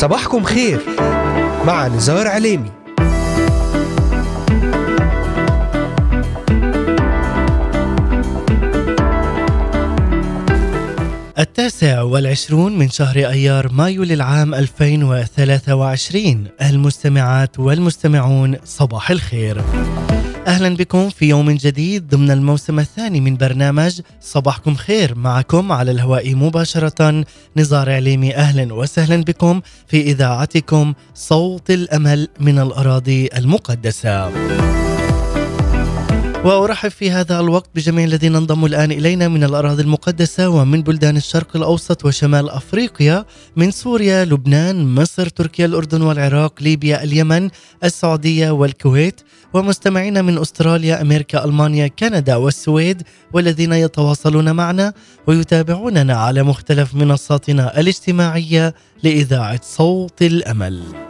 صباحكم خير. مع نزار عليمي. التاسع والعشرون من شهر أيار مايو للعام 2023 المستمعات والمستمعون صباح الخير. أهلا بكم في يوم جديد ضمن الموسم الثاني من برنامج صباحكم خير. معكم على الهواء مباشرة نزار عليمي. أهلا وسهلا بكم في إذاعتكم صوت الأمل من الأراضي المقدسة. وأرحب في هذا الوقت بجميع الذين انضموا الآن إلينا من الأراضي المقدسة ومن بلدان الشرق الأوسط وشمال أفريقيا من سوريا، لبنان، مصر، تركيا، الأردن والعراق، ليبيا، اليمن، السعودية والكويت. ومستمعينا من أستراليا، أمريكا، ألمانيا، كندا والسويد والذين يتواصلون معنا ويتابعوننا على مختلف منصاتنا الاجتماعية لإذاعة صوت الأمل.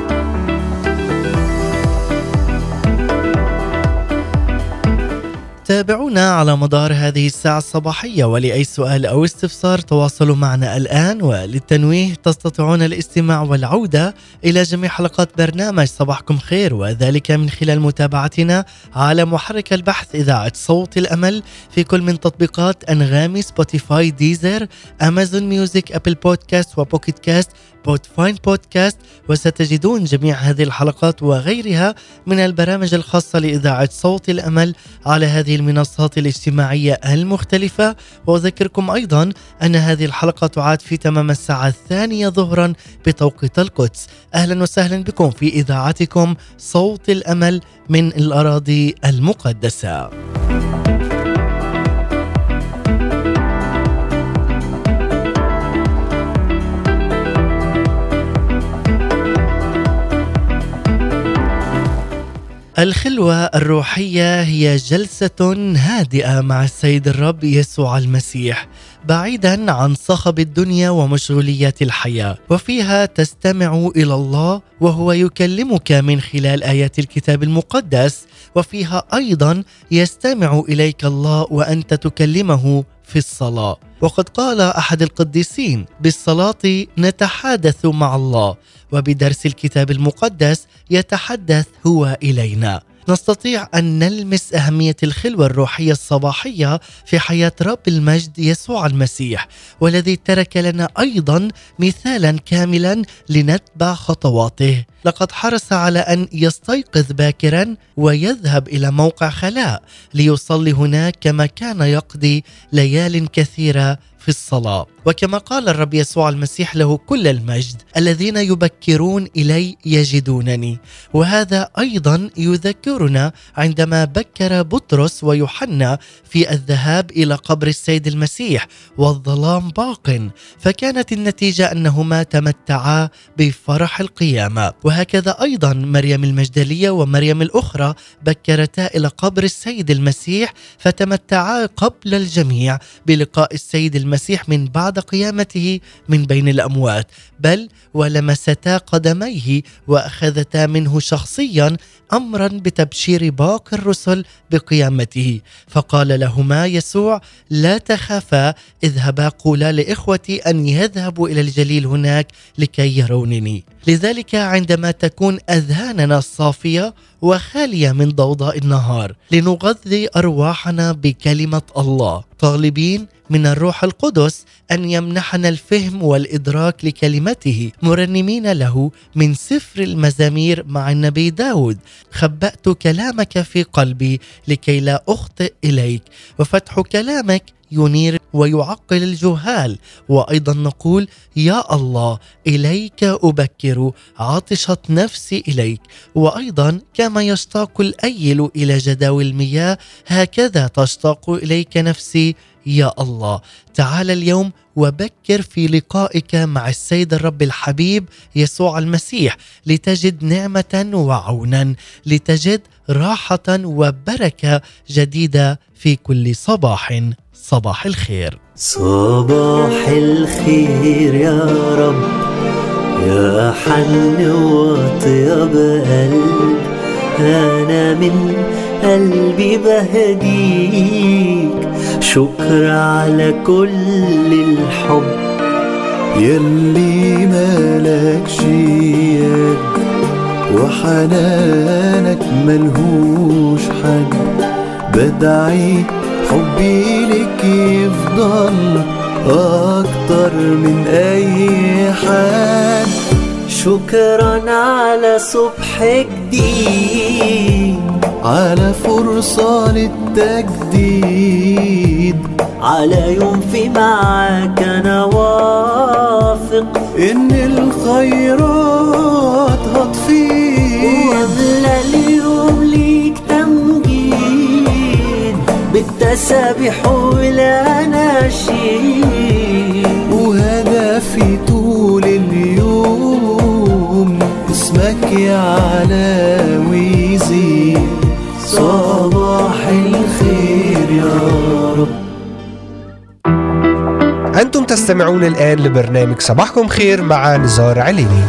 تابعونا على مدار هذه الساعة الصباحية ولأي سؤال أو استفسار تواصلوا معنا الآن وللتنويه تستطيعون الاستماع والعودة إلى جميع حلقات برنامج صباحكم خير وذلك من خلال متابعتنا على محرك البحث إذاعة صوت الأمل في كل من تطبيقات أنغامي سبوتيفاي ديزر أمازون ميوزك أبل بودكاست وبوكيت كاست بودفاين بودكاست وستجدون جميع هذه الحلقات وغيرها من البرامج الخاصة لإذاعة صوت الأمل على هذه المنصات الاجتماعية المختلفة. وأذكركم أيضا أن هذه الحلقة تعاد في تمام الساعة الثانية ظهرا بتوقيت القدس. أهلا وسهلا بكم في إذاعتكم صوت الأمل من الأراضي المقدسة. الخلوة الروحية هي جلسة هادئة مع السيد الرب يسوع المسيح بعيدا عن صخب الدنيا ومشغوليات الحياة. وفيها تستمع إلى الله وهو يكلمك من خلال آيات الكتاب المقدس. وفيها أيضا يستمع إليك الله وأنت تكلمه في الصلاة. وقد قال أحد القديسين بالصلاة نتحادث مع الله. وبدرس الكتاب المقدس يتحدث هو إلينا. نستطيع أن نلمس أهمية الخلوة الروحية الصباحية في حياة رب المجد يسوع المسيح والذي ترك لنا أيضا مثالا كاملا لنتبع خطواته. لقد حرص على أن يستيقظ باكرا ويذهب إلى موقع خلاء ليصلي هناك كما كان يقضي ليال كثيرة في الصلاة. وكما قال الرب يسوع المسيح له كل المجد الذين يبكرون إلي يجدونني. وهذا أيضا يذكرنا عندما بكر بطرس ويوحنا في الذهاب إلى قبر السيد المسيح والظلام باق. فكانت النتيجة أنهما تمتعا بفرح القيامة. وهكذا أيضا مريم المجدلية ومريم الأخرى بكرتا إلى قبر السيد المسيح فتمتعا قبل الجميع. بلقاء السيد المسيح من بعد قيامته من بين الأموات بل ولمستا قدميه وأخذتا منه شخصيا امرا بتبشير باقي الرسل بقيامته. فقال لهما يسوع لا تخافا اذهبا قولا لإخوتي أن يذهبوا إلى الجليل هناك لكي يرونني. لذلك عندما تكون أذهاننا صافية وخالية من ضوضاء النهار لنغذي أرواحنا بكلمة الله. طالبين من الروح القدس أن يمنحنا الفهم والإدراك لكلمته. مرنمين له من سفر المزامير مع النبي داود. خبأت كلامك في قلبي لكي لا أخطئ إليك. وفتح كلامك ينير ويعقل الجهال. وأيضا نقول يا الله إليك أبكر عطشت نفسي إليك. وأيضا كما يشتاق الأيل إلى جداول المياه هكذا تشتاق إليك نفسي يا الله. تعال اليوم وبكر في لقائك مع السيد الرب الحبيب يسوع المسيح لتجد نعمة وعونا لتجد راحة وبركة جديدة في كل صباح. صباح الخير. صباح الخير يا رب يا حن وطيب قلب أنا من قلبي بهديك. شكر على كل الحب يلي مالكش يد وحنانك ملهوش حد. بدعي حبي لك يفضل أكتر من أي حد. شكرا على صبح جديد على فرصة للتجديد على يوم في معاك أنا واثق إن الخيرات هتفيض واملى اليوم ليك تمجيد بالتسابيح والاناشيد وهدفي اسمك يعلى ويزيد صباح الخير يا رب. أنتم تستمعون الآن لبرنامج صباحكم خير مع نزار عليني.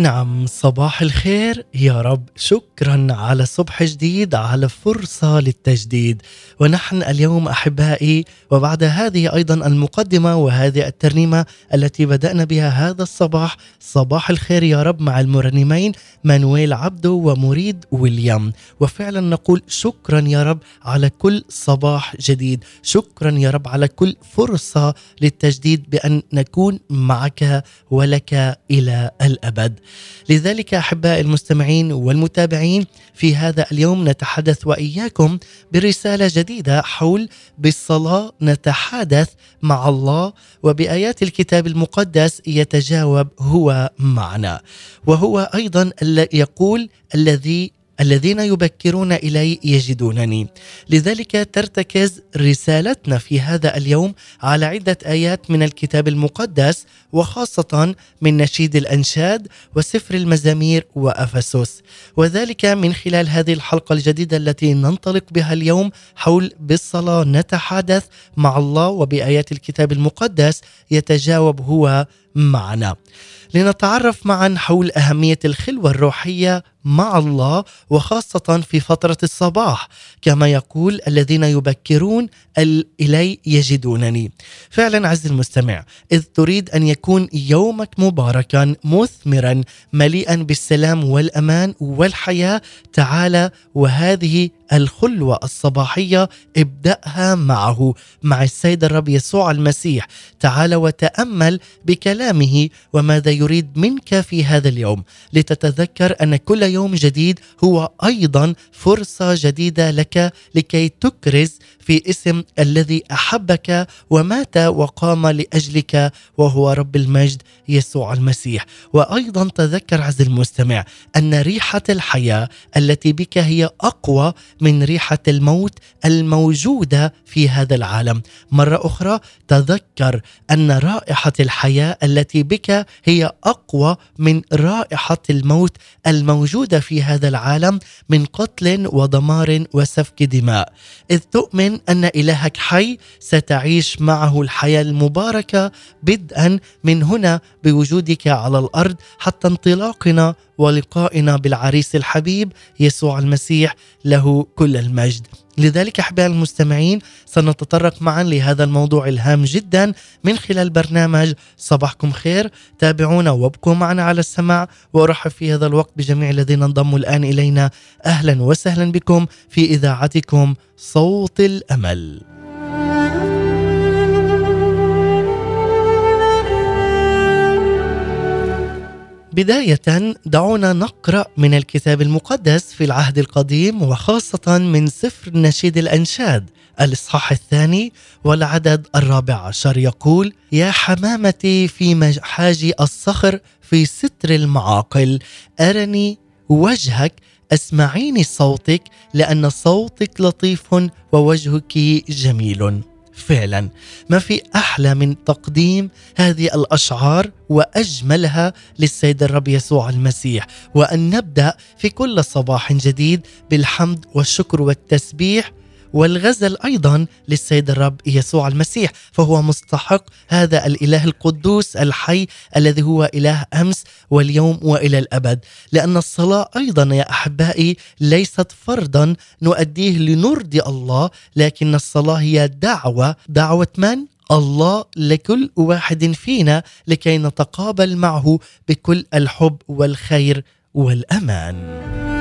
نعم صباح الخير. يا رب شكرا على صبح جديد على فرصة للتجديد. ونحن اليوم أحبائي وبعد هذه أيضا المقدمة وهذه الترنيمة التي بدأنا بها هذا الصباح صباح الخير يا رب مع المرنمين مانويل عبدو ومريد ويليام. وفعلا نقول شكرا يا رب على كل صباح جديد. شكرا يا رب على كل فرصة للتجديد بأن نكون معك ولك إلى الأبد. لذلك أحبائي المستمعين والمتابعين في هذا اليوم نتحدث وإياكم برسالة جديدة حول بالصلاة نتحادث مع الله وبآيات الكتاب المقدس يتجاوب هو معنا. وهو أيضا يقول الذي الذين يبكرون إلي يجدونني. لذلك ترتكز رسالتنا في هذا اليوم على عدة آيات من الكتاب المقدس وخاصة من نشيد الأنشاد وسفر المزامير وأفسس. وذلك من خلال هذه الحلقة الجديدة التي ننطلق بها اليوم حول بالصلاة نتحدث مع الله وبآيات الكتاب المقدس يتجاوب هو معنا. لنتعرف معا حول أهمية الخلوة الروحية مع الله وخاصة في فترة الصباح كما يقول الذين يبكرون إلي يجدونني. فعلا عز المستمع إذ تريد أن يكون يومك مباركا مثمرا مليئا بالسلام والأمان والحياة تعال وهذه الخلوة الصباحية ابدأها معه. مع السيد الرب يسوع المسيح تعال وتأمل بكلامه وماذا يريد منك في هذا اليوم؟ لتتذكر أن كل يوم جديد هو أيضا فرصة جديدة لك لكي تكرز في اسم الذي أحبك ومات وقام لأجلك وهو رب المجد يسوع المسيح. وأيضا تذكر عز المستمع أن ريحة الحياة التي بك هي أقوى من ريحة الموت الموجودة في هذا العالم. مرة أخرى تذكر أن رائحة الحياة التي بك هي أقوى من رائحة الموت الموجودة في هذا العالم من قتل ودمار وسفك دماء. إذ تؤمن أن إلهك حي ستعيش معه الحياة المباركة. بدءا من هنا بوجودك على الأرض حتى انطلاقنا ولقائنا بالعريس الحبيب يسوع المسيح له كل المجد. لذلك أحبائي المستمعين سنتطرق معا لهذا الموضوع الهام جدا من خلال برنامج صباحكم خير. تابعونا وابقوا معنا على السماع وأرحب في هذا الوقت بجميع الذين انضموا الآن إلينا. أهلا وسهلا بكم في إذاعتكم صوت الأمل. بداية دعونا نقرأ من الكتاب المقدس في العهد القديم وخاصة من سفر نشيد الأنشاد الإصحاح الثاني والعدد الرابع عشر. يقول يا حمامتي في محاجي الصخر في ستر المعاقل أرني وجهك أسمعيني صوتك لأن صوتك لطيف ووجهك جميل. فعلا. ما في أحلى من تقديم هذه الأشعار وأجملها للسيد الرب يسوع المسيح. وأن نبدأ في كل صباح جديد بالحمد والشكر والتسبيح والغزل أيضا للسيد الرب يسوع المسيح فهو مستحق هذا الإله القدوس الحي الذي هو إله أمس واليوم وإلى الأبد. لأن الصلاة أيضا يا أحبائي ليست فرضا نؤديه لنرضي الله لكن الصلاة هي دعوة. دعوة من؟ الله لكل واحد فينا لكي نتقابل معه بكل الحب والخير والأمان.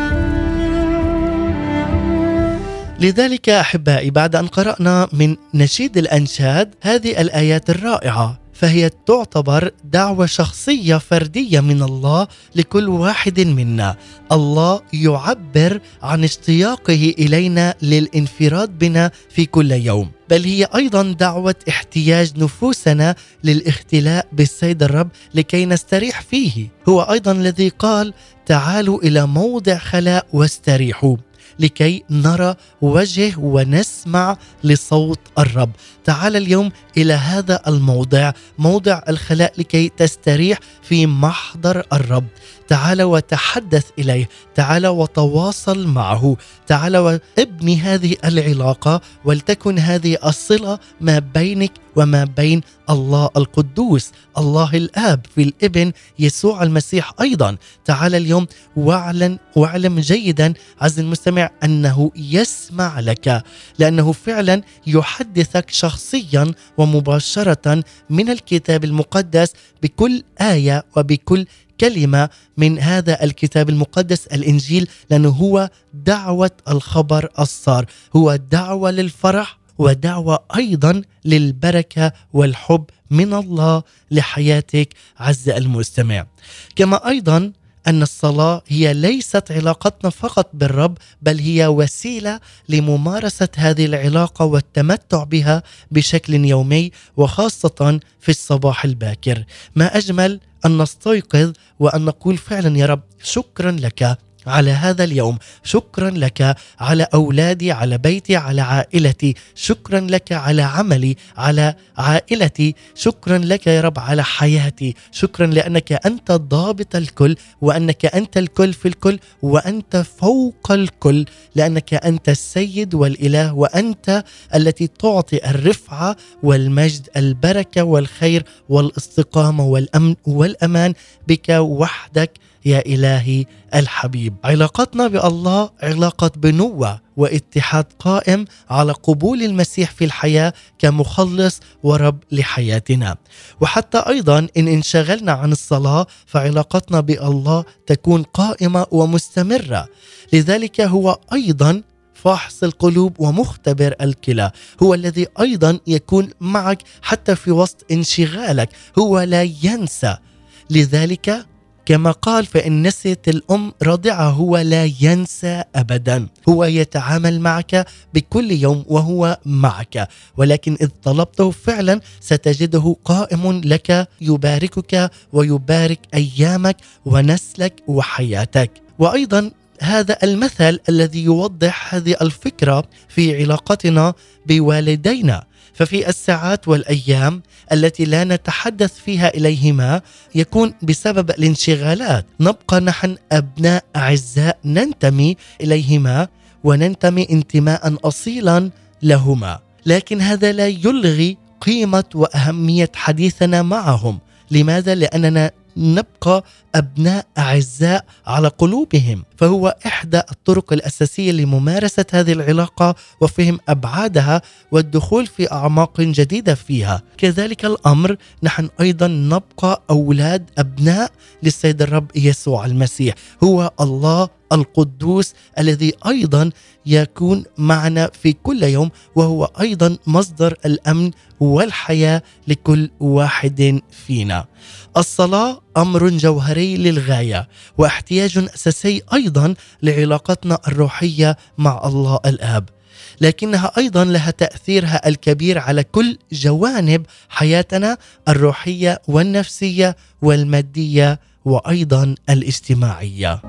لذلك أحبائي بعد أن قرأنا من نشيد الأنشاد هذه الآيات الرائعة فهي تعتبر دعوة شخصية فردية من الله لكل واحد منا. الله يعبر عن اشتياقه إلينا للانفراد بنا في كل يوم. بل هي أيضا دعوة احتياج نفوسنا للاختلاء بالسيد الرب لكي نستريح فيه. هو أيضا الذي قال تعالوا إلى موضع خلاء واستريحوا. لكي نرى وجهه ونسمع لصوت الرب. تعال اليوم إلى هذا الموضع موضع الخلاء لكي تستريح في محضر الرب. تعال وتحدث إليه تعال وتواصل معه. تعال وابني هذه العلاقة ولتكن هذه الصلة ما بينك وما بين الله القدوس الله الآب في الإبن يسوع المسيح أيضا. تعال اليوم واعلن واعلم جيدا عز المستمع أنه يسمع لك لأنه فعلا يحدثك شخصيا ومباشرة من الكتاب المقدس بكل آية وبكل كلمة من هذا الكتاب المقدس الإنجيل لأنه هو دعوة الخبر الصار. هو دعوة للفرح ودعوة أيضا للبركة والحب من الله لحياتك عز المستمع. كما أيضا أن الصلاة هي ليست علاقتنا فقط بالرب بل هي وسيلة لممارسة هذه العلاقة والتمتع بها بشكل يومي وخاصة في الصباح الباكر. ما أجمل أن نستيقظ وأن نقول فعلا يا رب شكرا لك. على هذا اليوم. شكرا لك على أولادي على بيتي على عائلتي. شكرا لك على عملي على عائلتي. شكرا لك يا رب على حياتي. شكرا لأنك أنت ضابط الكل وأنك أنت الكل في الكل وأنت فوق الكل. لأنك أنت السيد والإله وأنت التي تعطي الرفعة والمجد البركة والخير والإستقامة والأمن والأمان بك وحدك. يا إلهي الحبيب. علاقتنا بالله علاقة بنوة واتحاد قائم على قبول المسيح في الحياة كمخلص ورب لحياتنا. وحتى أيضا إن انشغلنا عن الصلاة فعلاقتنا بالله تكون قائمة ومستمرة. لذلك هو أيضا فاحص القلوب ومختبر الكلى. هو الذي أيضا يكون معك حتى في وسط انشغالك. هو لا ينسى. لذلك كما قال فإن نسيت الأم رضعها هو لا ينسى أبدا. هو يتعامل معك بكل يوم وهو معك. ولكن إذ طلبته فعلا ستجده قائم لك يباركك ويبارك أيامك ونسلك وحياتك. وأيضا هذا المثل الذي يوضح هذه الفكرة في علاقتنا بوالدينا. ففي الساعات والأيام التي لا نتحدث فيها إليهما يكون بسبب الانشغالات. نبقى نحن أبناء أعزاء ننتمي إليهما وننتمي انتماء اصيلا لهما. لكن هذا لا يلغي قيمة وأهمية حديثنا معهم. لماذا؟ لأننا نبقى أبناء أعزاء على قلوبهم. فهو إحدى الطرق الأساسية لممارسة هذه العلاقة وفهم أبعادها والدخول في أعماق جديدة فيها. كذلك الأمر نحن أيضا نبقى أولاد أبناء للسيد الرب يسوع المسيح. هو الله القدوس الذي أيضا يكون معنا في كل يوم وهو أيضا مصدر الأمن والحياة لكل واحد فينا. الصلاة أمر جوهري للغاية واحتياج أساسي أيضا لعلاقتنا الروحية مع الله الآب. لكنها أيضا لها تأثيرها الكبير على كل جوانب حياتنا الروحية والنفسية والمادية وأيضا الاجتماعية.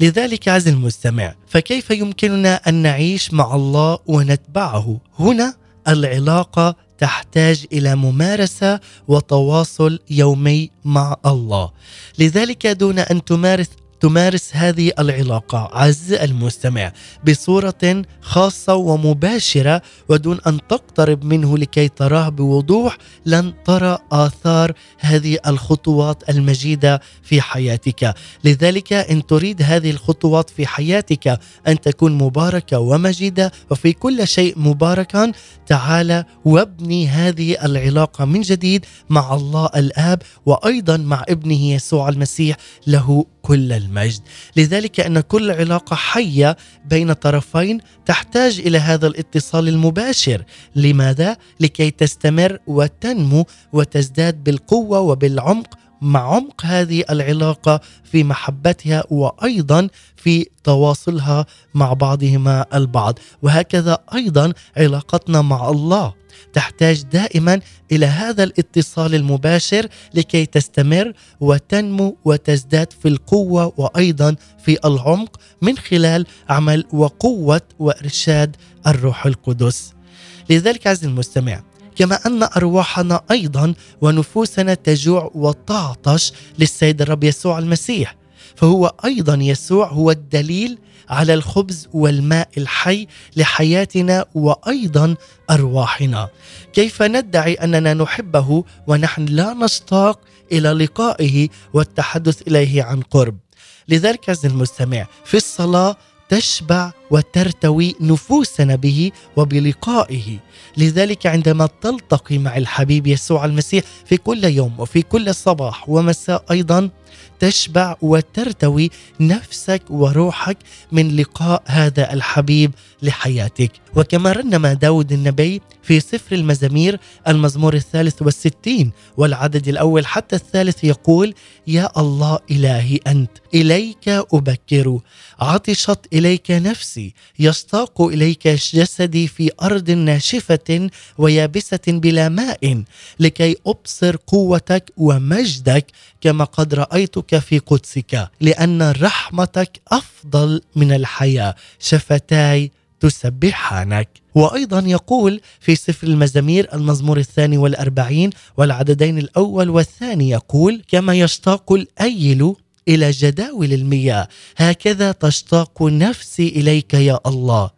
لذلك عز المستمع فكيف يمكننا أن نعيش مع الله ونتبعه؟ هنا العلاقة تحتاج إلى ممارسة وتواصل يومي مع الله. لذلك دون أن تمارس تمارس هذه العلاقة عز المستمع بصورة خاصة ومباشرة ودون أن تقترب منه لكي تراه بوضوح لن ترى آثار هذه الخطوات المجيدة في حياتك. لذلك إن تريد هذه الخطوات في حياتك أن تكون مباركة ومجيدة وفي كل شيء مباركا تعال وابني هذه العلاقة من جديد مع الله الآب وأيضا مع ابنه يسوع المسيح له كل المجد. لذلك أن كل علاقة حية بين طرفين تحتاج إلى هذا الاتصال المباشر. لماذا؟ لكي تستمر وتنمو وتزداد بالقوة وبالعمق مع عمق هذه العلاقة في محبتها وأيضا في تواصلها مع بعضهما البعض وهكذا أيضا علاقتنا مع الله تحتاج دائما إلى هذا الاتصال المباشر لكي تستمر وتنمو وتزداد في القوة وأيضا في العمق من خلال عمل وقوة وإرشاد الروح القدس. لذلك عز المستمع كما أن أرواحنا أيضا ونفوسنا تجوع وتعطش للسيد الرب يسوع المسيح. فهو أيضا يسوع هو الدليل على الخبز والماء الحي لحياتنا وأيضا أرواحنا. كيف ندعي أننا نحبه ونحن لا نشتاق إلى لقائه والتحدث إليه عن قرب؟ لذلك عز المستمع في الصلاة تشبع وترتوي نفوسنا به وبلقائه. لذلك عندما تلتقي مع الحبيب يسوع المسيح في كل يوم وفي كل صباح ومساء أيضا تشبع وترتوي نفسك وروحك من لقاء هذا الحبيب لحياتك. وكما رنم داود النبي في سفر المزامير المزمور الثالث والستين والعدد الأول حتى الثالث يقول يا الله إلهي أنت إليك أبكر. عطشت إليك نفسي يشتاق إليك جسدي في أرض ناشفة ويابسة بلا ماء لكي أبصر قوتك ومجدك كما قد رأيتك في قدسك لأن رحمتك أفضل من الحياة. شفتاي تسبحانك. وأيضا يقول في سفر المزامير المزمور الثاني والأربعين والعددين الأول والثاني يقول كما يشتاق الأيل إلى جداول المياه. هكذا تشتاق نفسي إليك يا الله.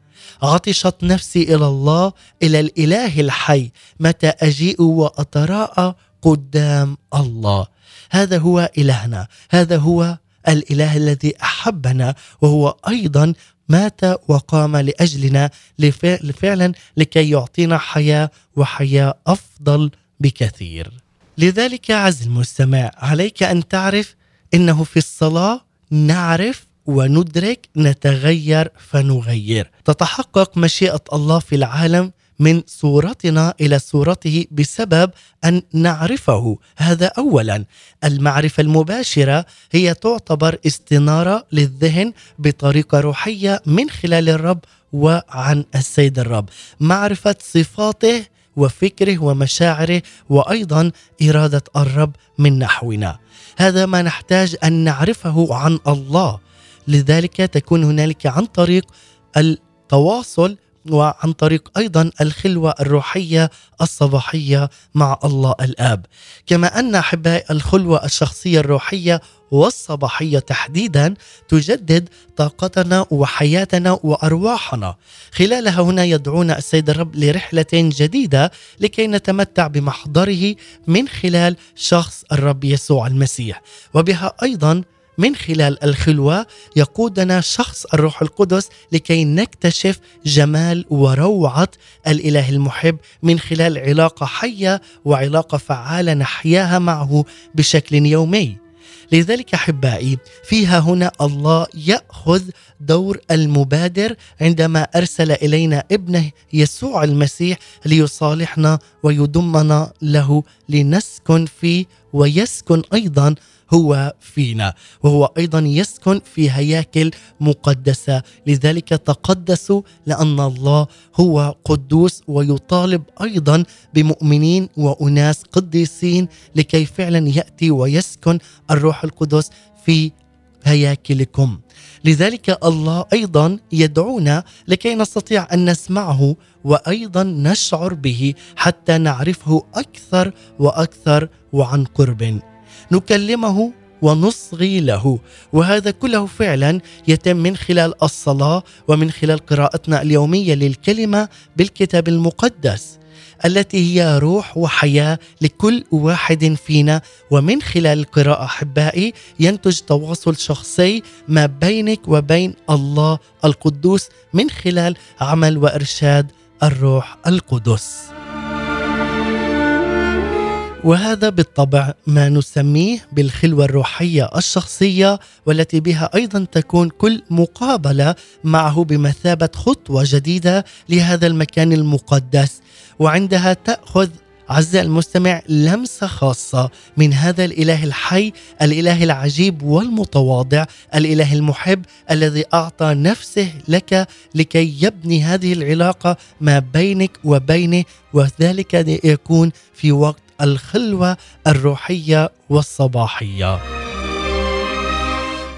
عطشت نفسي إلى الله إلى الإله الحي متى أجيء وأتراءى قدام الله. هذا هو إلهنا. هذا هو الإله الذي أحبنا وهو أيضا مات وقام لأجلنا فعلا لكي يعطينا حياة وحياة أفضل بكثير. لذلك عز المستمع عليك أن تعرف إنه في الصلاة نعرف وندرك نتغير فنغير. تتحقق مشيئة الله في العالم من صورتنا إلى صورته بسبب أن نعرفه. هذا اولا. المعرفة المباشرة هي تعتبر استنارة للذهن بطريقة روحية من خلال الرب وعن السيد الرب. معرفة صفاته وفكره ومشاعره وأيضا إرادة الرب من نحونا. هذا ما نحتاج أن نعرفه عن الله. لذلك تكون هنالك عن طريق التواصل وعن طريق أيضا الخلوة الروحية الصباحية مع الله الآب. كما أن أحبائي الخلوة الشخصية الروحية والصباحية تحديدا تجدد طاقتنا وحياتنا وأرواحنا خلالها هنا يدعونا السيد الرب لرحلة جديدة لكي نتمتع بمحضره من خلال شخص الرب يسوع المسيح وبها أيضا من خلال الخلوة يقودنا شخص الروح القدس لكي نكتشف جمال وروعة الإله المحب من خلال علاقة حية وعلاقة فعالة نحياها معه بشكل يومي. لذلك أحبائي فيها هنا الله يأخذ دور المبادر عندما أرسل إلينا ابنه يسوع المسيح ليصالحنا ويضمنا له لنسكن فيه ويسكن أيضا هو فينا. وهو أيضا يسكن في هياكل مقدسة. لذلك تقدسوا لأن الله هو قدوس ويطالب أيضا بمؤمنين وأناس قديسين لكي فعلا يأتي ويسكن الروح القدس في هياكلكم. لذلك الله أيضا يدعونا لكي نستطيع أن نسمعه وأيضا نشعر به حتى نعرفه أكثر وأكثر وعن قرب. نكلمه ونصغي له وهذا كله فعلا يتم من خلال الصلاة ومن خلال قراءتنا اليومية للكلمة بالكتاب المقدس التي هي روح وحياة لكل واحد فينا ومن خلال القراءة أحبائي ينتج تواصل شخصي ما بينك وبين الله القدوس من خلال عمل وإرشاد الروح القدس. وهذا بالطبع ما نسميه بالخلوة الروحية الشخصية والتي بها أيضا تكون كل مقابلة معه بمثابة خطوة جديدة لهذا المكان المقدس. وعندها تأخذ عزيزي المستمع لمسة خاصة من هذا الإله الحي، الإله العجيب والمتواضع، الإله المحب الذي أعطى نفسه لك لكي يبني هذه العلاقة ما بينك وبينه وذلك يكون في وقت الخلوة الروحية والصباحية.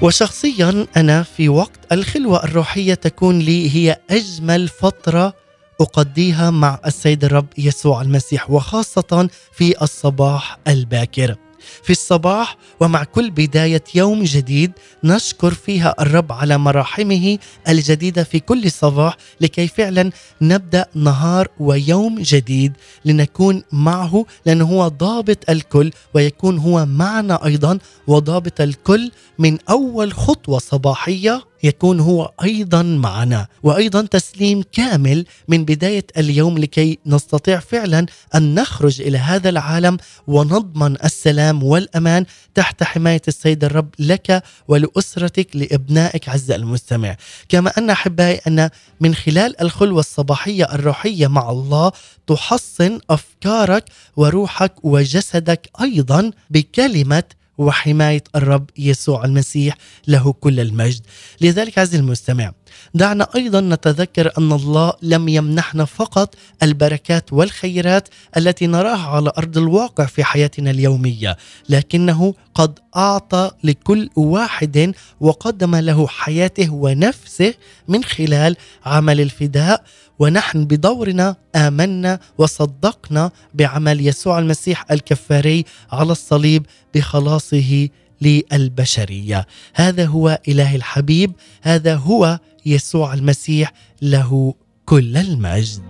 وشخصيا أنا في وقت الخلوة الروحية تكون لي هي أجمل فترة أقضيها مع السيد الرب يسوع المسيح وخاصة في الصباح الباكر. في الصباح ومع كل بداية يوم جديد نشكر فيها الرب على مراحمه الجديدة في كل صباح لكي فعلا نبدأ نهار ويوم جديد لنكون معه لأنه هو ضابط الكل ويكون هو معنا أيضا وضابط الكل من أول خطوة صباحية يكون هو أيضا معنا وأيضا تسليم كامل من بداية اليوم لكي نستطيع فعلا أن نخرج إلى هذا العالم ونضمن السلام والأمان تحت حماية السيد الرب لك ولأسرتك لإبنائك عز المستمع. كما أن أحبائي أن من خلال الخلوة الصباحية الروحية مع الله تحصن أفكارك وروحك وجسدك أيضا بكلمة وحماية الرب يسوع المسيح له كل المجد. لذلك عزيزي المستمع دعنا أيضا نتذكر أن الله لم يمنحنا فقط البركات والخيرات التي نراها على أرض الواقع في حياتنا اليومية، لكنه قد أعطى لكل واحد وقدم له حياته ونفسه من خلال عمل الفداء ونحن بدورنا آمنا وصدقنا بعمل يسوع المسيح الكفاري على الصليب بخلاصه للبشرية. هذا هو اله الحبيب هذا هو يسوع المسيح له كل المجد.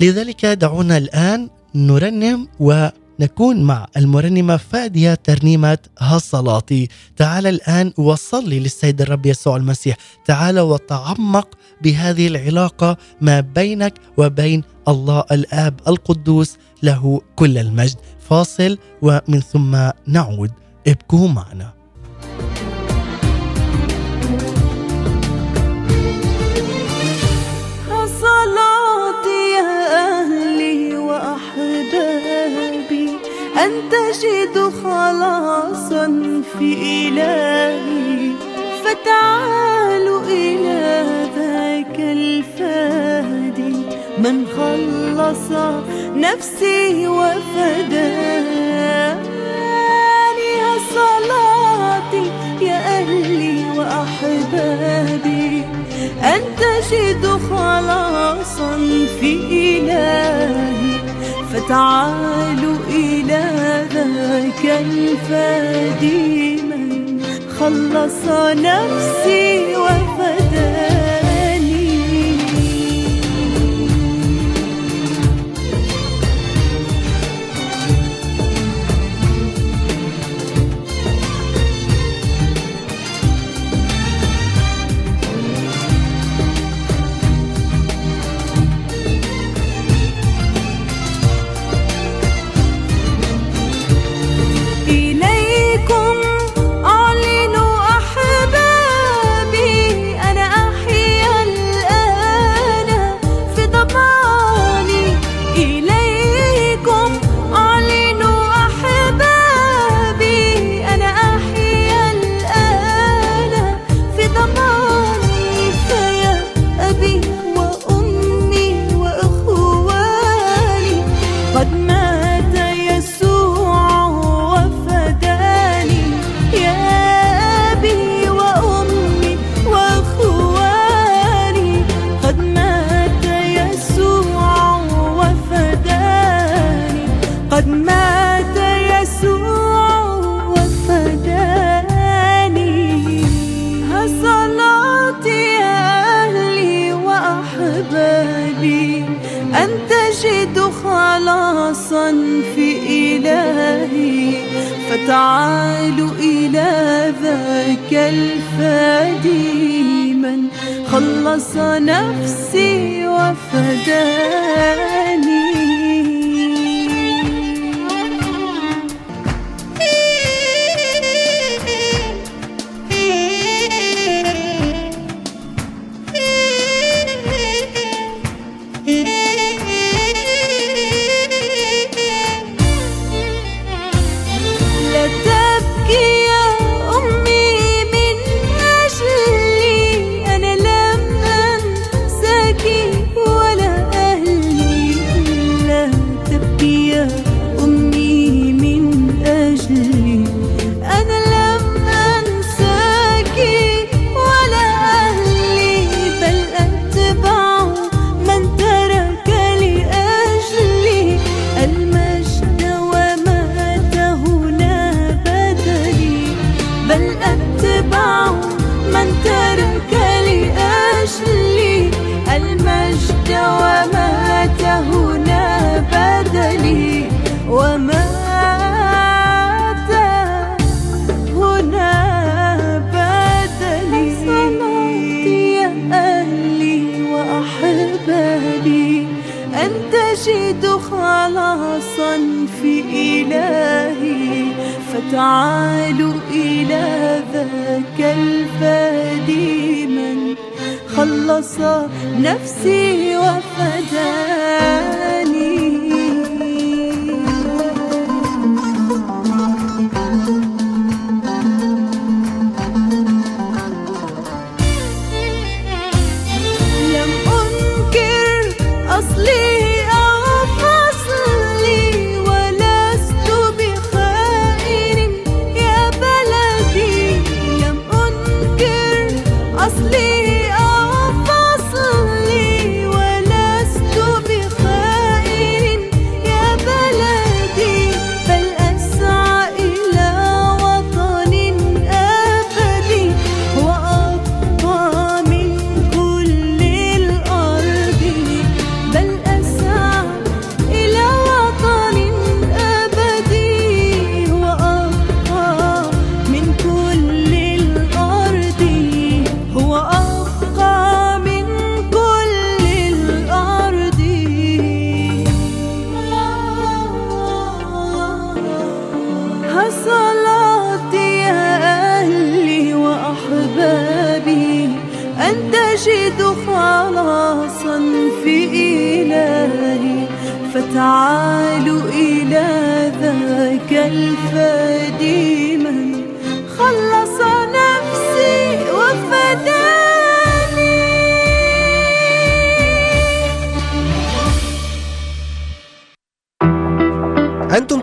لذلك دعونا الآن نرنم ونكون مع المرنمة فادية ترنيمة هالصلاتي تعال الآن وصلي للسيد الرب يسوع المسيح. تعال وتعمق بهذه العلاقة ما بينك وبين الله الآب القدوس له كل المجد. فاصل ومن ثم نعود. ابقوا معنا. أن تجدوا خلاصا في إلهي فتعالوا إلى ذاك الفادي من خلص نفسي وفداني صلاتي يا أهلي وأحبابي. أن تجدوا خلاصا في إلهي فتعالوا إلى الفادي من خلص نفسي وفداني خلاصا في إلهي فتعالوا إلى ذاك الفادي. من خلص نفسي وفداني فتعالوا إلى ذاك الفادي من خلص نفسي وفداني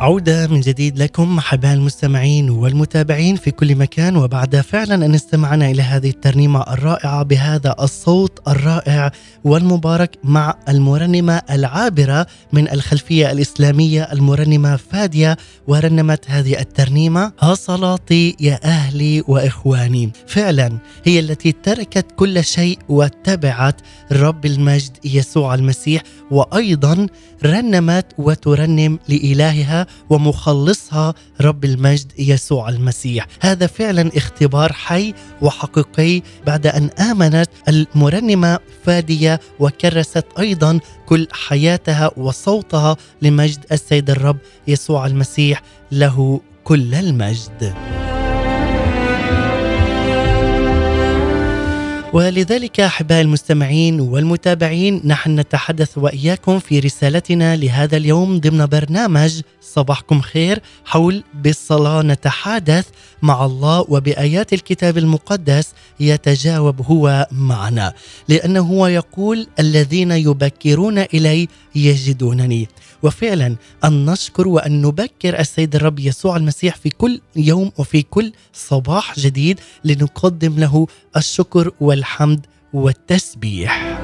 عودة من جديد لكم أحباء المستمعين والمتابعين في كل مكان وبعد فعلا أن استمعنا إلى هذه الترنيمة الرائعة بهذا الصوت الرائع والمبارك مع المرنمة العابرة من الخلفية الإسلامية المرنمة فادية ورنمت هذه الترنيمة ها صلاتي يا أهلي وإخواني فعلا هي التي تركت كل شيء واتبعت رب المجد يسوع المسيح وأيضا رنمت وترنم لإلهها ومخلصها رب المجد يسوع المسيح. هذا فعلا اختبار حي وحقيقي بعد أن آمنت المرنمة فادية وكرست أيضا كل حياتها وصوتها لمجد السيد الرب يسوع المسيح له كل المجد. ولذلك أحبائي المستمعين والمتابعين نحن نتحدث وإياكم في رسالتنا لهذا اليوم ضمن برنامج صباحكم خير حول بالصلاة نتحدث مع الله وبآيات الكتاب المقدس يتجاوب هو معنا. لأنه هو يقول الذين يبكرون إلي يجدونني. وفعلا أن نشكر وأن نبكر السيد الرب يسوع المسيح في كل يوم وفي كل صباح جديد لنقدم له الشكر والحمد والتسبيح.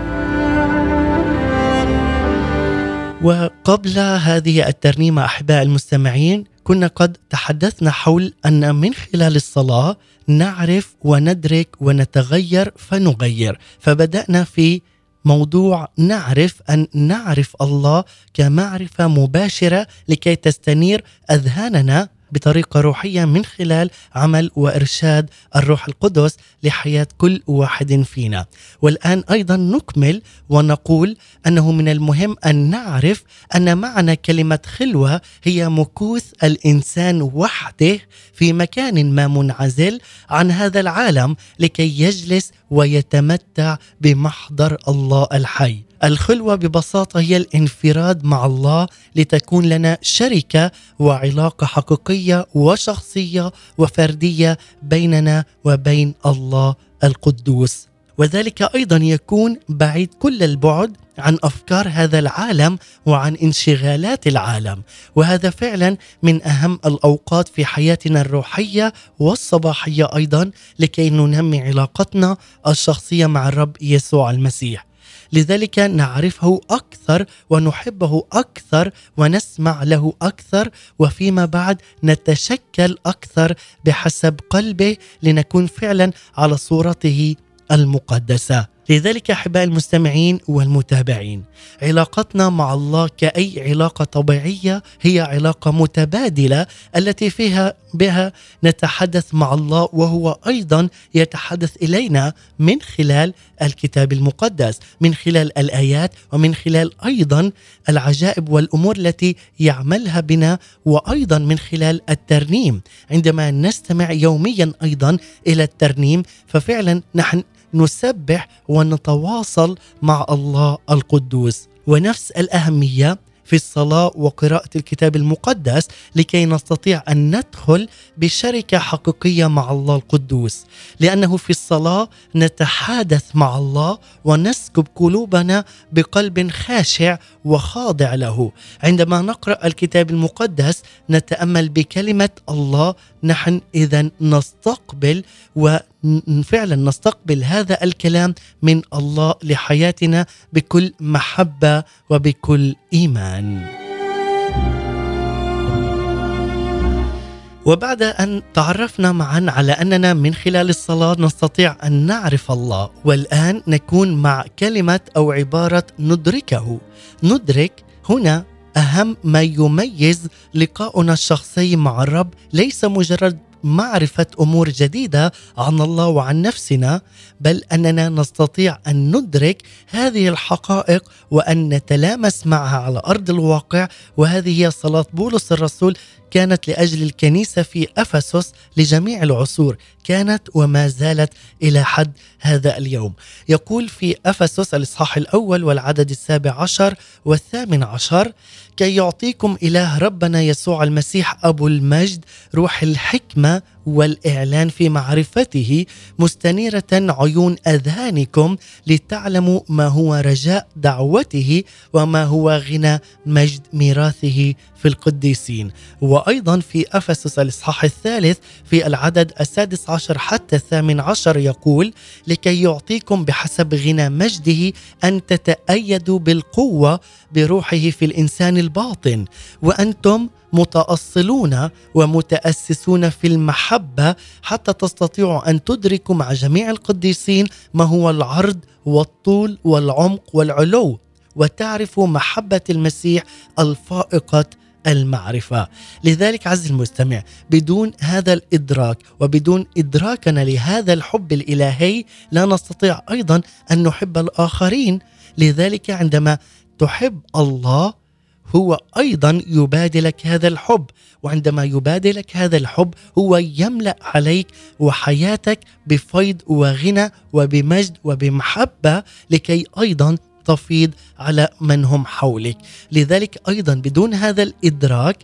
وقبل هذه الترنيمة أحباء المستمعين كنا قد تحدثنا حول أن من خلال الصلاة نعرف وندرك ونتغير فنغير فبدأنا في موضوع نعرف أن نعرف الله كمعرفة مباشرة لكي تستنير أذهاننا بطريقة روحية من خلال عمل وإرشاد الروح القدس لحياة كل واحد فينا. والآن أيضا نكمل ونقول أنه من المهم أن نعرف أن معنى كلمة خلوة هي مكوث الإنسان وحده في مكان ما منعزل عن هذا العالم لكي يجلس ويتمتع بمحضر الله الحي. الخلوة ببساطة هي الانفراد مع الله لتكون لنا شركة وعلاقة حقيقية وشخصية وفردية بيننا وبين الله القدوس. وذلك أيضا يكون بعيد كل البعد عن أفكار هذا العالم وعن انشغالات العالم. وهذا فعلا من أهم الأوقات في حياتنا الروحية والصباحية أيضا لكي ننمي علاقتنا الشخصية مع الرب يسوع المسيح. لذلك نعرفه أكثر ونحبه أكثر ونسمع له أكثر وفيما بعد نتشكل أكثر بحسب قلبه لنكون فعلا على صورته المقدسة. لذلك أحبائي المستمعين والمتابعين علاقتنا مع الله كأي علاقة طبيعية هي علاقة متبادلة التي فيها بها نتحدث مع الله وهو أيضا يتحدث إلينا من خلال الكتاب المقدس من خلال الآيات ومن خلال أيضا العجائب والأمور التي يعملها بنا وأيضا من خلال الترنيم. عندما نستمع يوميا أيضا إلى الترنيم ففعلا نحن نسبح ونتواصل مع الله القدوس. ونفس الأهمية في الصلاة وقراءة الكتاب المقدس لكي نستطيع أن ندخل بشركة حقيقية مع الله القدوس. لأنه في الصلاة نتحادث مع الله ونسكب قلوبنا بقلب خاشع وخاضع له عندما نقرأ الكتاب المقدس نتأمل بكلمة الله نحن إذا نستقبل وفعلا نستقبل هذا الكلام من الله لحياتنا بكل محبة وبكل إيمان. وبعد أن تعرفنا معا على أننا من خلال الصلاة نستطيع أن نعرف الله والآن نكون مع كلمة أو عبارة ندركه. ندرك هنا أهم ما يميز لقاؤنا الشخصي مع الرب ليس مجرد معرفة أمور جديدة عن الله وعن نفسنا بل أننا نستطيع أن ندرك هذه الحقائق وأن نتلامس معها على أرض الواقع وهذه هي صلاة بولس الرسول كانت لأجل الكنيسة في أفسس لجميع العصور. كانت وما زالت إلى حد هذا اليوم. يقول في أفسس الإصحاح الأول والعدد السابع عشر والثامن عشر كي يعطيكم إله ربنا يسوع المسيح أبو المجد روح الحكمة والإعلان في معرفته مستنيرة عيون أذهانكم لتعلموا ما هو رجاء دعوته وما هو غنى مجد ميراثه في القديسين. وأيضا في أفسس الإصحاح الثالث في العدد السادس عشر حتى الثامن عشر يقول لكي يعطيكم بحسب غنى مجده أن تتأيدوا بالقوة بروحه في الإنسان الباطن وأنتم متأصلون ومتأسسون في المحبة حتى تستطيعوا أن تدركوا مع جميع القديسين ما هو العرض والطول والعمق والعلو وتعرفوا محبة المسيح الفائقة المعرفة. لذلك عز المستمع بدون هذا الإدراك وبدون إدراكنا لهذا الحب الإلهي لا نستطيع أيضا أن نحب الآخرين. لذلك عندما تحب الله هو أيضا يبادلك هذا الحب وعندما يبادلك هذا الحب هو يملأ عليك وحياتك بفيض وغنى وبمجد وبمحبة لكي أيضا تفيض على من هم حولك. لذلك أيضا بدون هذا الإدراك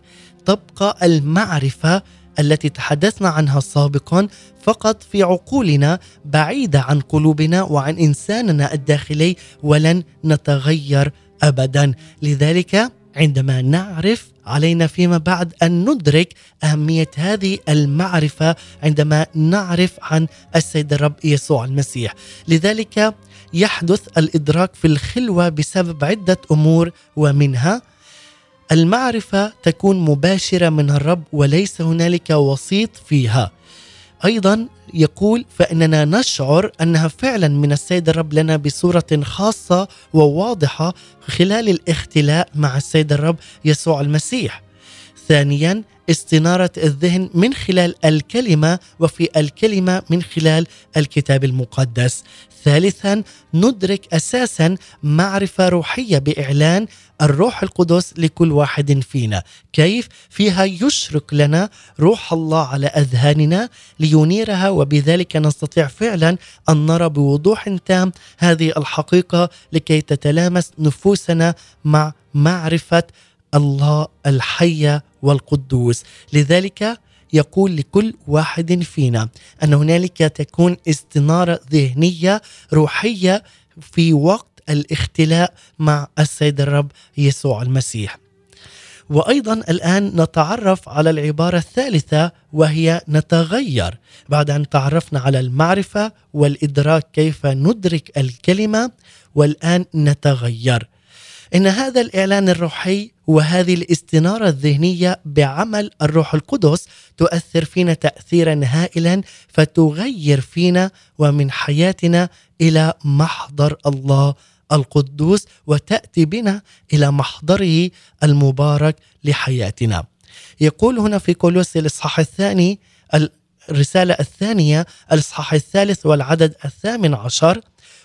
تبقى المعرفة التي تحدثنا عنها سابقا فقط في عقولنا بعيدة عن قلوبنا وعن إنساننا الداخلي ولن نتغير ابدا. لذلك عندما نعرف علينا فيما بعد أن ندرك أهمية هذه المعرفة عندما نعرف عن السيد الرب يسوع المسيح. لذلك يحدث الإدراك في الخلوة بسبب عدة أمور ومنها المعرفة تكون مباشرة من الرب وليس هنالك وسيط فيها. أيضا يقول فإننا نشعر أنها فعلا من السيد الرب لنا بصورة خاصة وواضحة خلال الاختلاء مع السيد الرب يسوع المسيح. ثانيا استنارة الذهن من خلال الكلمة وفي الكلمة من خلال الكتاب المقدس. ثالثا ندرك أساسا معرفة روحية بإعلان الروح القدس لكل واحد فينا كيف فيها يشرق لنا روح الله على أذهاننا لينيرها وبذلك نستطيع فعلا أن نرى بوضوح تام هذه الحقيقة لكي تتلامس نفوسنا مع معرفة الله الحيه والقدوس لذلك يقول لكل واحد فينا أن هنالك تكون استنارة ذهنية روحية في وقت الاختلاء مع السيد الرب يسوع المسيح. وأيضا الآن نتعرف على العبارة الثالثة وهي نتغير بعد أن تعرفنا على المعرفة والإدراك كيف ندرك الكلمة والآن نتغير. إن هذا الإعلان الروحي وهذه الاستنارة الذهنية بعمل الروح القدس تؤثر فينا تاثيرا هائلا فتغير فينا ومن حياتنا إلى محضر الله القدوس وتأتي بنا إلى محضره المبارك لحياتنا. يقول هنا في كولوسي الإصحاح الثاني الرسالة الثانية الإصحاح الثالث والعدد الثامن عشر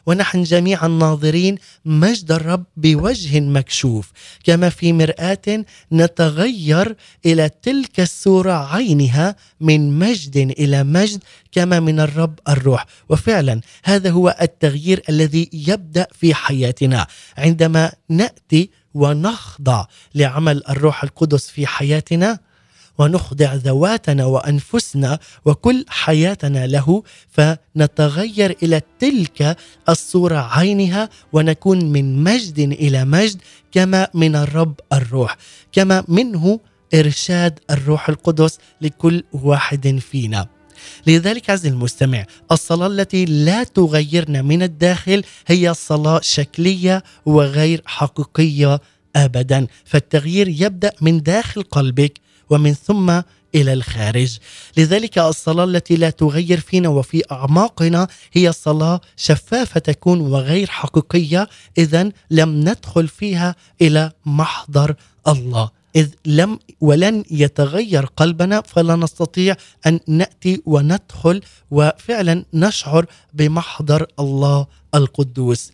ونحن جميعا ناظرين مجد الرب بوجه مكشوف كما في مرآة نتغير إلى تلك الصورة عينها من مجد إلى مجد كما من الرب الروح. وفعلا هذا هو التغيير الذي يبدأ في حياتنا. عندما نأتي ونخضع لعمل الروح القدس في حياتنا ونخضع ذواتنا وأنفسنا وكل حياتنا له فنتغير إلى تلك الصورة عينها ونكون من مجد إلى مجد كما من الرب الروح كما منه إرشاد الروح القدس لكل واحد فينا. لذلك عز المستمع الصلاة التي لا تغيرنا من الداخل هي صلاة شكلية وغير حقيقية ابدا. فالتغيير يبدأ من داخل قلبك ومن ثم إلى الخارج. لذلك الصلاة التي لا تغير فينا وفي أعماقنا هي صلاة شفافة تكون وغير حقيقية إذا لم ندخل فيها إلى محضر الله. إذ لم ولن يتغير قلبنا فلا نستطيع أن نأتي وندخل وفعلا نشعر بمحضر الله القدوس.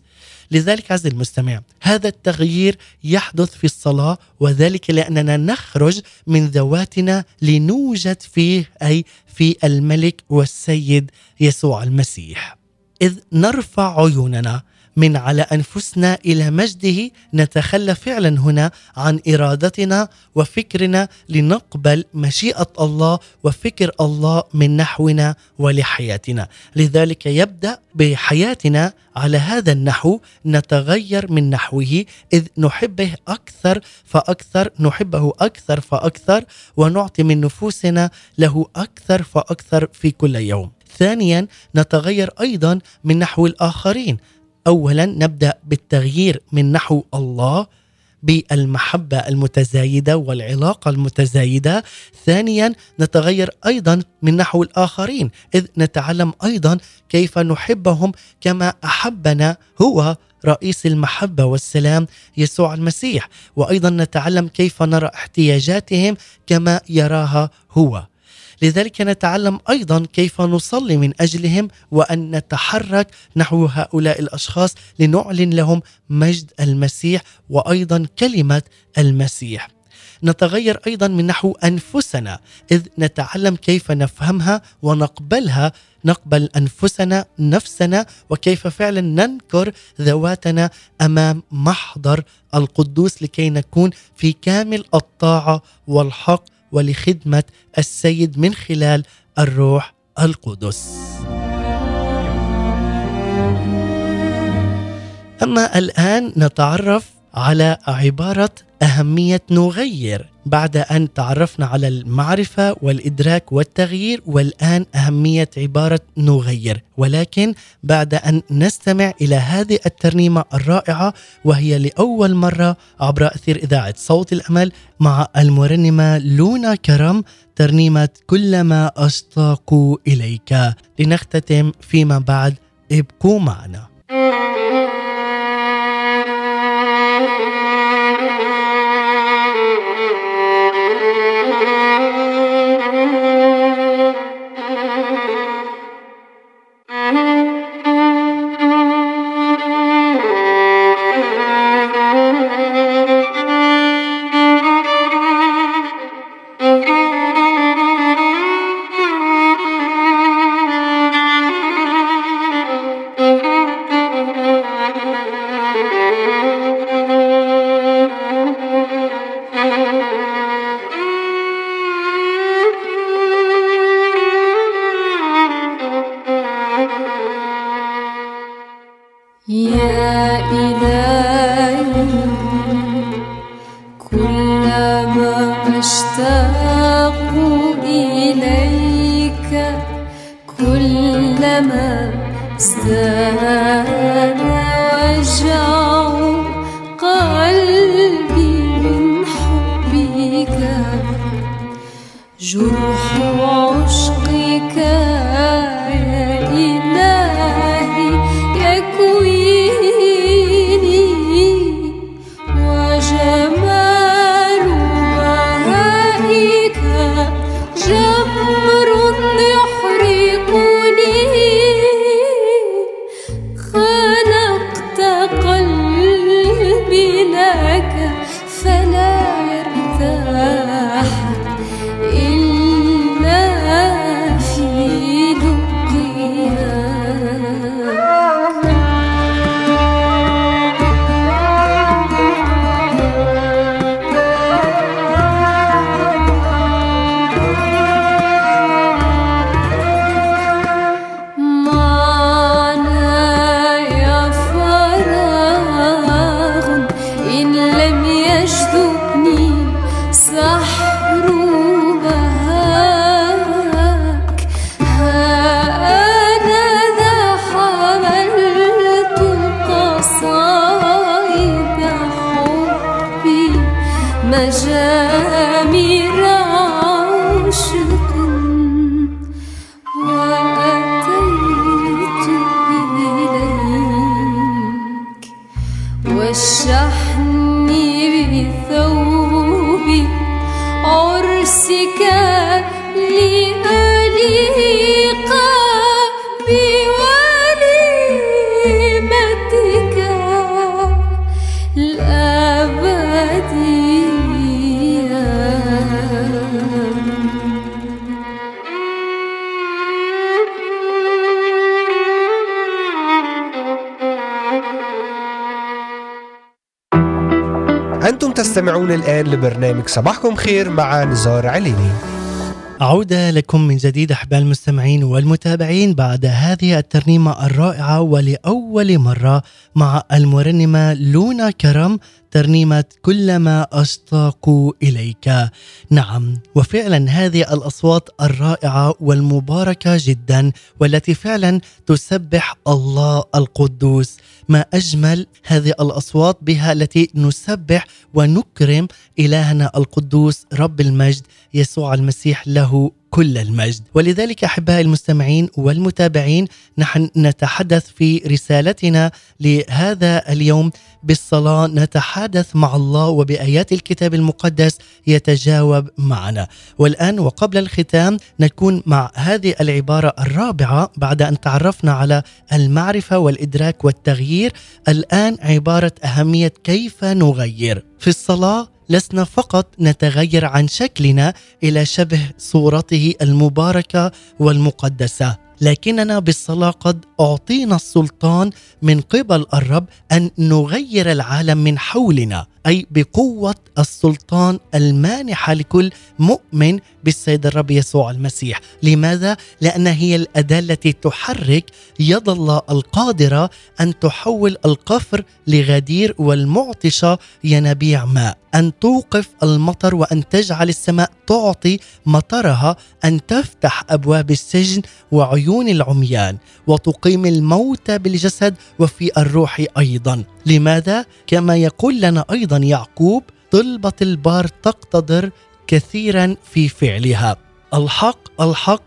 لذلك عز المستمع هذا التغيير يحدث في الصلاة وذلك لأننا نخرج من ذواتنا لنوجد فيه أي في الملك والسيد يسوع المسيح. إذ نرفع عيوننا من على أنفسنا إلى مجده. نتخلى فعلا هنا عن إرادتنا وفكرنا لنقبل مشيئة الله وفكر الله من نحونا ولحياتنا. لذلك يبدأ بحياتنا على هذا النحو. نتغير من نحوه. إذ نحبه أكثر فأكثر نحبه أكثر فأكثر ونعطي من نفوسنا له أكثر فأكثر في كل يوم. ثانيا نتغير أيضا من نحو الآخرين. اولا نبدأ بالتغيير من نحو الله بالمحبة المتزايدة والعلاقة المتزايدة. ثانيا نتغير أيضا من نحو الآخرين إذ نتعلم أيضا كيف نحبهم كما أحبنا هو رئيس المحبة والسلام يسوع المسيح. وأيضا نتعلم كيف نرى احتياجاتهم كما يراها هو. لذلك نتعلم أيضا كيف نصلي من أجلهم وأن نتحرك نحو هؤلاء الأشخاص لنعلن لهم مجد المسيح وأيضا كلمة المسيح. نتغير أيضا من نحو أنفسنا إذ نتعلم كيف نفهمها ونقبلها نقبل أنفسنا نفسنا وكيف فعلا ننكر ذواتنا أمام محضر القدوس لكي نكون في كامل الطاعة والحق ولخدمة السيد من خلال الروح القدس. أما الآن نتعرف على عبارة أهمية نغير بعد أن تعرفنا على المعرفة والإدراك والتغيير والآن أهمية عبارة نغير. ولكن بعد أن نستمع إلى هذه الترنيمة الرائعة وهي لأول مرة عبر أثير إذاعة صوت الأمل مع المرنمة لونا كرم ترنيمة كلما أشتاق إليك. لنختتم فيما بعد ابقوا معنا. لبرنامج صباحكم خير مع نزار عليني. عودة لكم من جديد أحباء المستمعين والمتابعين بعد هذه الترنيمة الرائعة ولأول مرة مع المرنمة لونا كرم ترنيمة كلما أشتاق إليك. نعم وفعلا هذه الأصوات الرائعة والمباركة جدا والتي فعلا تسبح الله القدوس. ما أجمل هذه الأصوات بها التي نسبح ونكرم إلهنا القدوس رب المجد يسوع المسيح له كل المجد. ولذلك أحبائي المستمعين والمتابعين نحن نتحدث في رسالتنا لهذا اليوم بالصلاة. نتحدث مع الله وبآيات الكتاب المقدس يتجاوب معنا. والآن وقبل الختام نكون مع هذه العبارة الرابعة بعد أن تعرفنا على المعرفة والإدراك والتغيير. الآن عبارة أهمية كيف نغير. في الصلاة لسنا فقط نتغير عن شكلنا إلى شبه صورته المباركة والمقدسة. لكننا بالصلاة قد أعطينا السلطان من قبل الرب أن نغير العالم من حولنا. أي بقوة السلطان المانحة لكل مؤمن بالسيد الرب يسوع المسيح، لماذا؟ لأن هي الأداة التي تحرك يد الله القادرة أن تحول القفر لغدير والمعطشة ينابيع ماء، أن توقف المطر وأن تجعل السماء تعطي مطرها، أن تفتح أبواب السجن وعيون العميان وتقيم الموتى بالجسد وفي الروح أيضا. لماذا؟ كما يقول لنا أيضا يعقوب طلبة البار تقتدر كثيرا في فعلها. الحق الحق.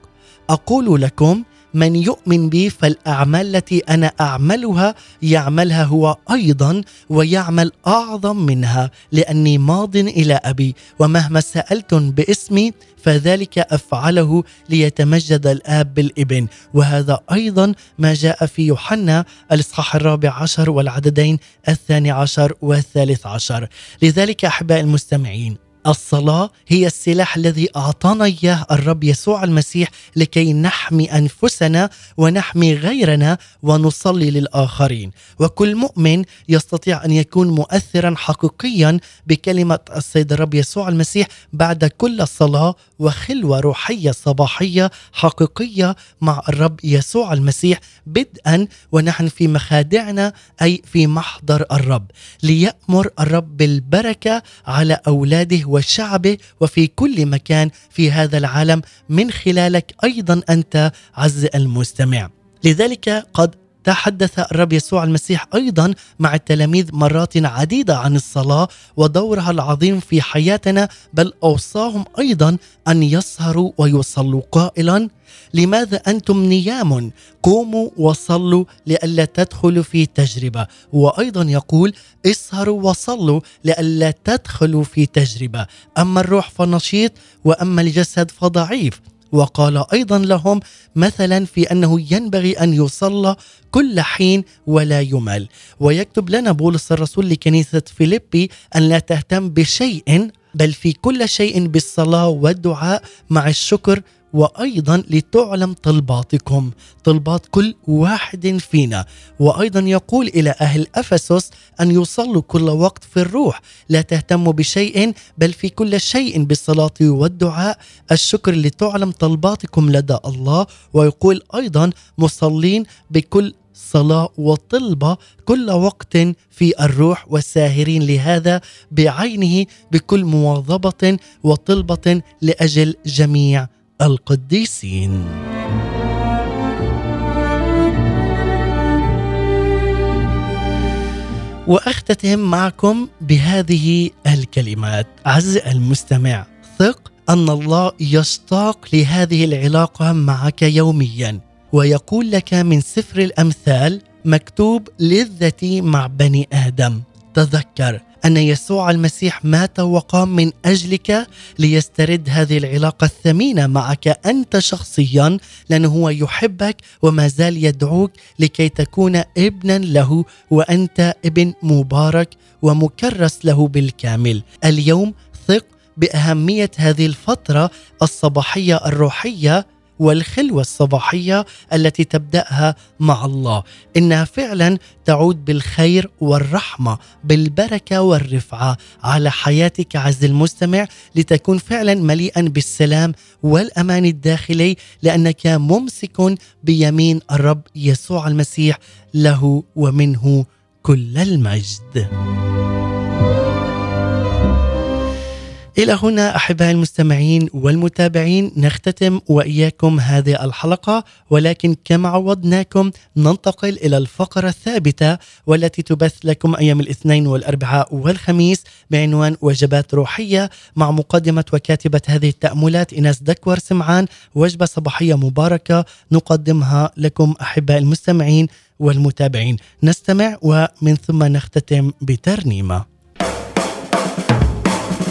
أقول لكم من يؤمن بي فالأعمال التي أنا أعملها يعملها هو أيضا ويعمل أعظم منها لأني ماض إلى أبي ومهما سالتم باسمي فذلك أفعله ليتمجد الآب بالإبن. وهذا أيضا ما جاء في يوحنا الإصحاح الرابع عشر والعددين الثاني عشر والثالث عشر. لذلك احباء المستمعين الصلاة هي السلاح الذي أعطانا إياه الرب يسوع المسيح لكي نحمي أنفسنا ونحمي غيرنا ونصلي للآخرين. وكل مؤمن يستطيع أن يكون مؤثرا حقيقيا بكلمة السيد الرب يسوع المسيح بعد كل صلاة وخلوة روحية صباحية حقيقية مع الرب يسوع المسيح بدءا ونحن في مخادعنا أي في محضر الرب. ليأمر الرب بالبركة على أولاده وشعبه وفي كل مكان في هذا العالم من خلالك أيضا أنت عز المستمع. لذلك قد تحدث الرب يسوع المسيح أيضا مع التلاميذ مرات عديدة عن الصلاة ودورها العظيم في حياتنا بل أوصاهم أيضا أن يسهروا ويصلوا قائلا. لماذا أنتم نيام؟ قوموا وصلوا لئلا تدخلوا في تجربة. وأيضا يقول اسهروا وصلوا لئلا تدخلوا في تجربة. أما الروح فنشيط وأما الجسد فضعيف. وقال أيضا لهم مثلا في أنه ينبغي أن يصلى كل حين ولا يمل. ويكتب لنا بولس الرسول لكنيسة فيليبي أن لا تهتم بشيء بل في كل شيء بالصلاة والدعاء مع الشكر وأيضا لتعلم طلباتكم طلبات كل واحد فينا. وأيضا يقول إلى أهل أفسس أن يصلوا كل وقت في الروح لا تهتموا بشيء بل في كل شيء بالصلاة والدعاء. الشكر لتعلم طلباتكم لدى الله. ويقول أيضا مصلين بكل صلاة وطلبة كل وقت في الروح والساهرين. لهذا بعينه بكل مواظبة وطلبة لأجل جميع القديسين. وأختتم معكم بهذه الكلمات. عز المستمع ثق أن الله يشتاق لهذه العلاقة معك يوميا ويقول لك من سفر الأمثال مكتوب لذتي مع بني آدم. تذكر أن يسوع المسيح مات وقام من أجلك ليسترد هذه العلاقة الثمينة معك أنت شخصيا لأنه هو يحبك وما زال يدعوك لكي تكون ابنا له وأنت ابن مبارك ومكرس له بالكامل. اليوم ثق بأهمية هذه الفترة الصباحية الروحية والخلوة الصباحية التي تبدأها مع الله إنها فعلا تعود بالخير والرحمة بالبركة والرفعة على حياتك عز المستمع لتكون فعلا مليئا بالسلام والأمان الداخلي لأنك ممسك بيمين الرب يسوع المسيح له ومنه كل المجد. إلى هنا أحبائي المستمعين والمتابعين نختتم وإياكم هذه الحلقة ولكن كما عودناكم ننتقل إلى الفقرة الثابتة والتي تبث لكم أيام الاثنين والأربعاء والخميس بعنوان وجبات روحية مع مقدمة وكاتبة هذه التأملات إناس دكور سمعان وجبة صباحية مباركة نقدمها لكم أحبائي المستمعين والمتابعين. نستمع ومن ثم نختتم بترنيمة.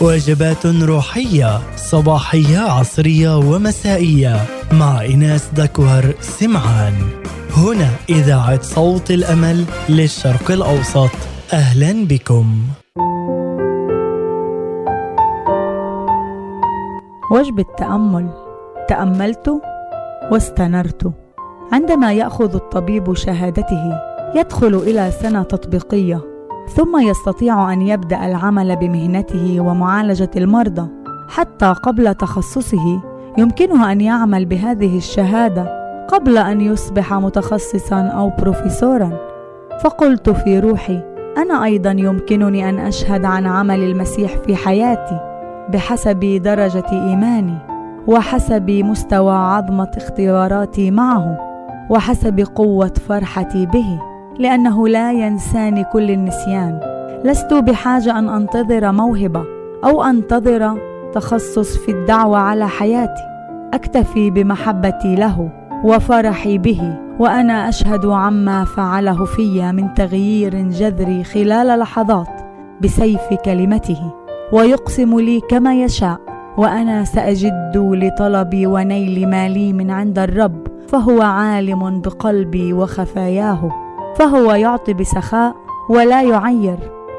وجبات روحية صباحية عصرية ومسائية. مع إناس دكوهر سمعان. هنا إذاعة صوت الأمل للشرق الأوسط. أهلا بكم. وجبة تأمل تأملت واستنرت. عندما يأخذ الطبيب شهادته يدخل إلى سنة تطبيقية. ثم يستطيع أن يبدأ العمل بمهنته ومعالجة المرضى. حتى قبل تخصصه يمكنه أن يعمل بهذه الشهادة قبل أن يصبح متخصصا أو بروفيسورا. فقلت في روحي أنا أيضا يمكنني أن أشهد عن عمل المسيح في حياتي بحسب درجة إيماني وحسب مستوى عظمة اختباراتي معه وحسب قوة فرحتي به. لأنه لا ينساني كل النسيان. لست بحاجة أن أنتظر موهبة أو أنتظر تخصص في الدعوة على حياتي. أكتفي بمحبتي له وفرحي به وأنا أشهد عما فعله في من تغيير جذري خلال لحظات بسيف كلمته. ويقسم لي كما يشاء وأنا سأجد لطلبي ونيل مالي من عند الرب فهو عالم بقلبي وخفاياه. فهو يعطي بسخاء ولا يعير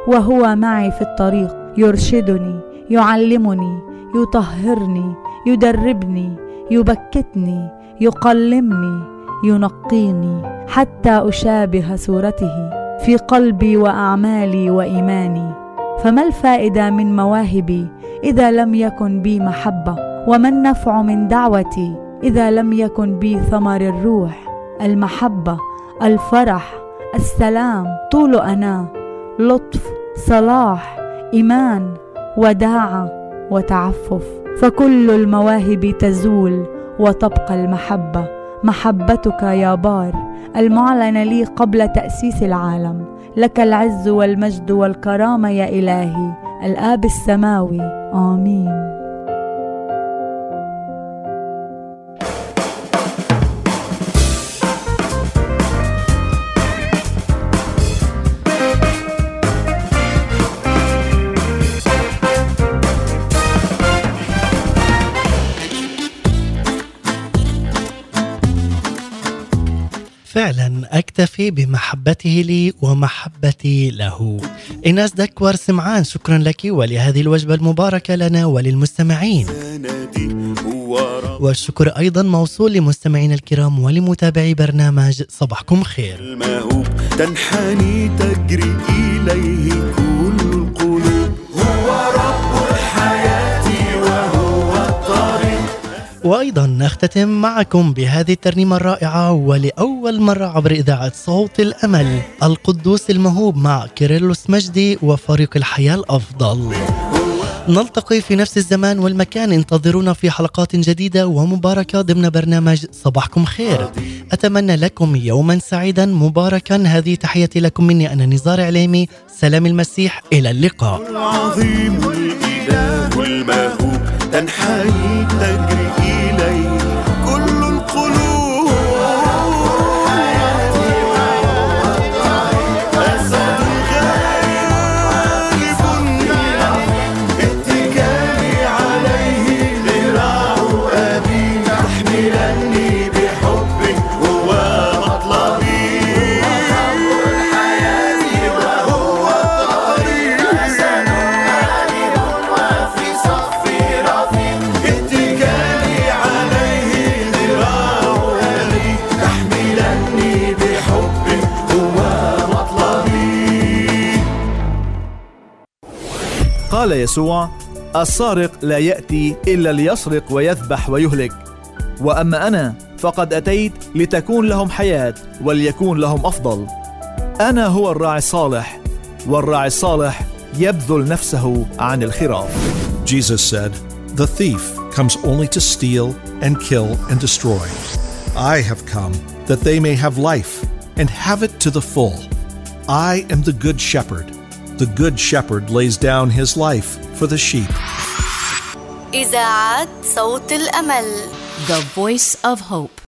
وهو معي في الطريق يرشدني يعلمني يطهرني يدربني يبكتني يقلمني ينقيني حتى أشابه صورته في قلبي وأعمالي وإيماني. فما الفائدة من مواهبي إذا لم يكن بي محبة؟ وما النفع من دعوتي إذا لم يكن بي ثمر الروح المحبة الفرح السلام طول أنا. لطف صلاح إيمان وداعة وتعفف. فكل المواهب تزول وتبقى المحبة. محبتك يا بار. المعلنه لي قبل تأسيس العالم. لك العز والمجد والكرامة يا إلهي. الآب السماوي. آمين. فعلا أكتفي بمحبته لي ومحبتي له. إناس دكور سمعان شكرا لك. ولهذه الوجبة المباركة لنا وللمستمعين. والشكر أيضا موصول لمستمعينا الكرام ولمتابعي برنامج صباحكم خير. المهوب تنحني تجري إليه كل وأيضا نختتم معكم بهذه الترنيمة الرائعة ولأول مرة عبر إذاعة صوت الأمل القدوس المهوب مع كيرلس مجدي وفريق الحياة الأفضل. نلتقي في نفس الزمان والمكان. انتظرونا في حلقات جديدة ومباركة ضمن برنامج صباحكم خير. أتمنى لكم يوما سعيدا مباركا. هذه تحياتي لكم مني أنا نزار عليمي. سلام المسيح إلى اللقاء. العظيم تنحني تجري إليه. قال يسوع السارق لا يأتي إلا ليسرق ويذبح ويهلك وأما أنا فقد أتيت لتكون لهم حياة وليكون لهم أفضل أنا هو الراعي الصالح والراعي الصالح يبذل نفسه عن الخراف Jesus said, The thief comes only to steal and kill and destroy. I have come that they may have life and have it to the full. I am the good shepherd. The good shepherd lays down his life for the sheep. إذاعة صوت الأمل The Voice of Hope